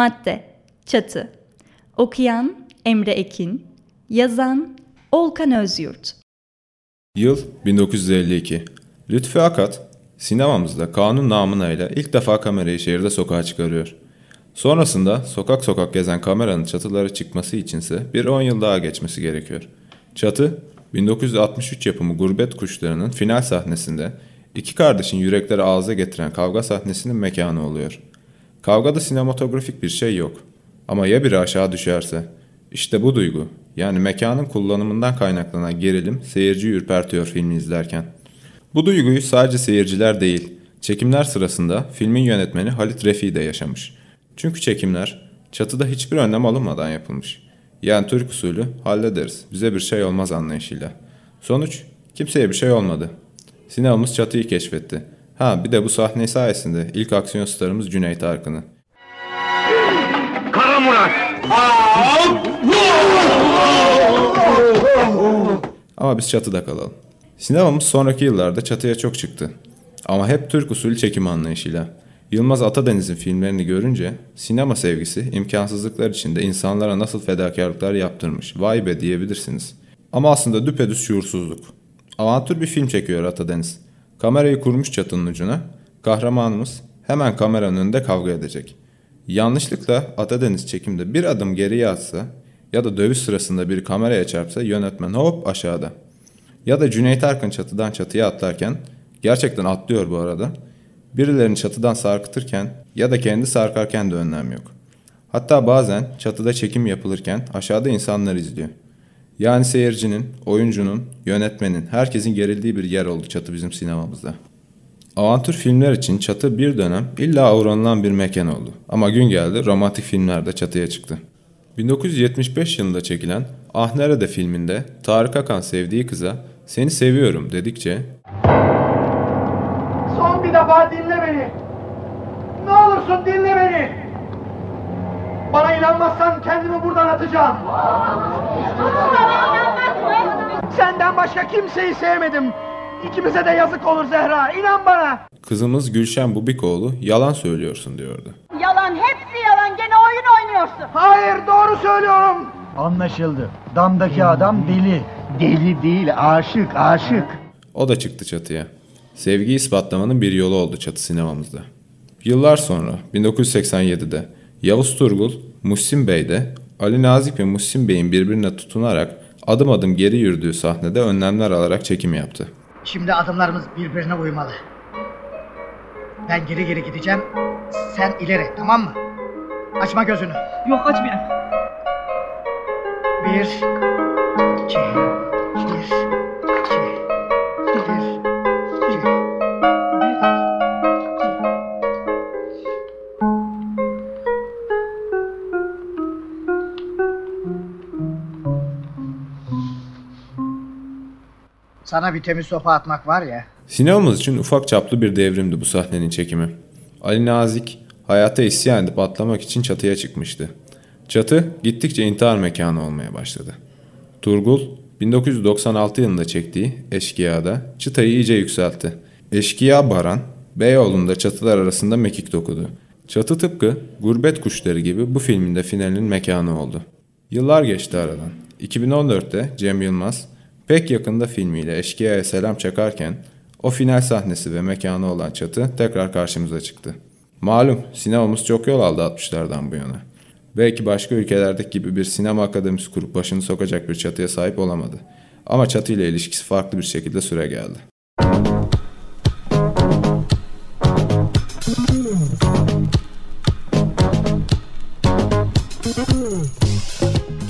Madde Çatı Okuyan Emre Ekin Yazan Olkan Özyurt Yıl 1952. Lütfi Akat, sinemamızda kanun namına ilk defa kamerayı şehirde sokağa çıkarıyor. Sonrasında sokak sokak gezen kameranın çatıları çıkması içinse bir 10 yıl daha geçmesi gerekiyor. Çatı, 1963 yapımı Gurbet Kuşları'nın final sahnesinde iki kardeşin yürekleri ağza getiren kavga sahnesinin mekanı oluyor. Kavgada sinematografik bir şey yok. Ama ya biri aşağı düşerse? İşte bu duygu, yani mekanın kullanımından kaynaklanan gerilim seyirciyi ürpertiyor filmi izlerken. Bu duyguyu sadece seyirciler değil, çekimler sırasında filmin yönetmeni Halit Refi de yaşamış. Çünkü çekimler çatıda hiçbir önlem alınmadan yapılmış. Yani Türk usulü hallederiz, bize bir şey olmaz anlayışıyla. Sonuç, kimseye bir şey olmadı. Sinemamız çatıyı keşfetti. Ha bir de bu sahne sayesinde ilk aksiyon starımız Cüneyt Arkın'ı. Kara Murat! Ama biz çatıda kalalım. Sinemamız sonraki yıllarda çatıya çok çıktı. Ama hep Türk usulü çekim anlayışıyla. Yılmaz Atadeniz'in filmlerini görünce sinema sevgisi imkansızlıklar içinde insanlara nasıl fedakarlıklar yaptırmış. Vay be diyebilirsiniz. Ama aslında düpedüz şuursuzluk. Avantür bir film çekiyor Atadeniz. Kamerayı kurmuş çatının ucuna. Kahramanımız hemen kameranın önünde kavga edecek. Yanlışlıkla Atadeniz çekimde bir adım geriye atsa ya da dövüş sırasında bir kameraya çarpsa yönetmen hop aşağıda. Ya da Cüneyt Arkın çatıdan çatıya atlarken, gerçekten atlıyor bu arada, birilerini çatıdan sarkıtırken ya da kendi sarkarken de önlem yok. Hatta bazen çatıda çekim yapılırken aşağıda insanlar izliyor. Yani seyircinin, oyuncunun, yönetmenin, herkesin gerildiği bir yer oldu çatı bizim sinemamızda. Avantür filmler için çatı bir dönem illa uğranılan bir mekan oldu. Ama gün geldi romantik filmler de çatıya çıktı. 1975 yılında çekilen Ah Nerede filminde Tarık Akan sevdiği kıza seni seviyorum dedikçe Son bir defa dinle beni. Ne olursun dinle beni. Bana inanmazsan kendimi buradan atacağım. Senden başka kimseyi sevmedim. İkimize de yazık olur Zehra. İnan bana. kızımız Gülşen Bubikoğlu yalan söylüyorsun diyordu. Yalan hepsi yalan gene oyun oynuyorsun. Hayır doğru söylüyorum. Anlaşıldı. Damdaki adam deli. Deli değil, aşık, aşık. O da çıktı çatıya. Sevgiyi ispatlamanın bir yolu oldu çatı sinemamızda. Yıllar sonra 1987'de Yavuz Turgul, Muhsin Bey de Ali Nazik ve Muhsin Bey'in birbirine tutunarak adım adım geri yürüdüğü sahnede önlemler alarak çekim yaptı. Şimdi adımlarımız birbirine uymalı. Ben geri geri gideceğim, sen ileri, tamam mı? Açma gözünü. Yok açmıyorum. Bir, iki, Sana bir temiz sopa atmak var ya. Sinemamız için ufak çaplı bir devrimdi bu sahnenin çekimi. Ali Nazik hayata isyan edip atlamak için çatıya çıkmıştı. Çatı gittikçe intihar mekanı olmaya başladı. Turgul 1996 yılında çektiği Eşkıya'da çıtayı iyice yükseltti. Eşkıya Baran, Beyoğlu'nda çatılar arasında mekik dokudu. Çatı tıpkı Gurbet Kuşları gibi bu filmin de finalinin mekanı oldu. Yıllar geçti aradan. 2014'te Cem Yılmaz, pek yakında filmiyle Eşkıya'ya selam çakarken o final sahnesi ve mekanı olan çatı tekrar karşımıza çıktı. Malum sinemamız çok yol aldı 60'lardan bu yana. Belki başka ülkelerdeki gibi bir sinema akademisi kurup başını sokacak bir çatıya sahip olamadı. Ama çatı ile ilişkisi farklı bir şekilde süre geldi.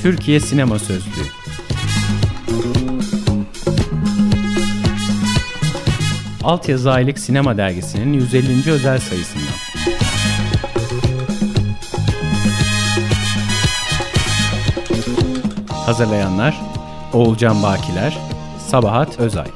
Türkiye Sinema Sözlüğü Altyazı Aylık Sinema Dergisi'nin 150. özel sayısından. Hazırlayanlar Oğulcan Bakiler, Sabahat Özay.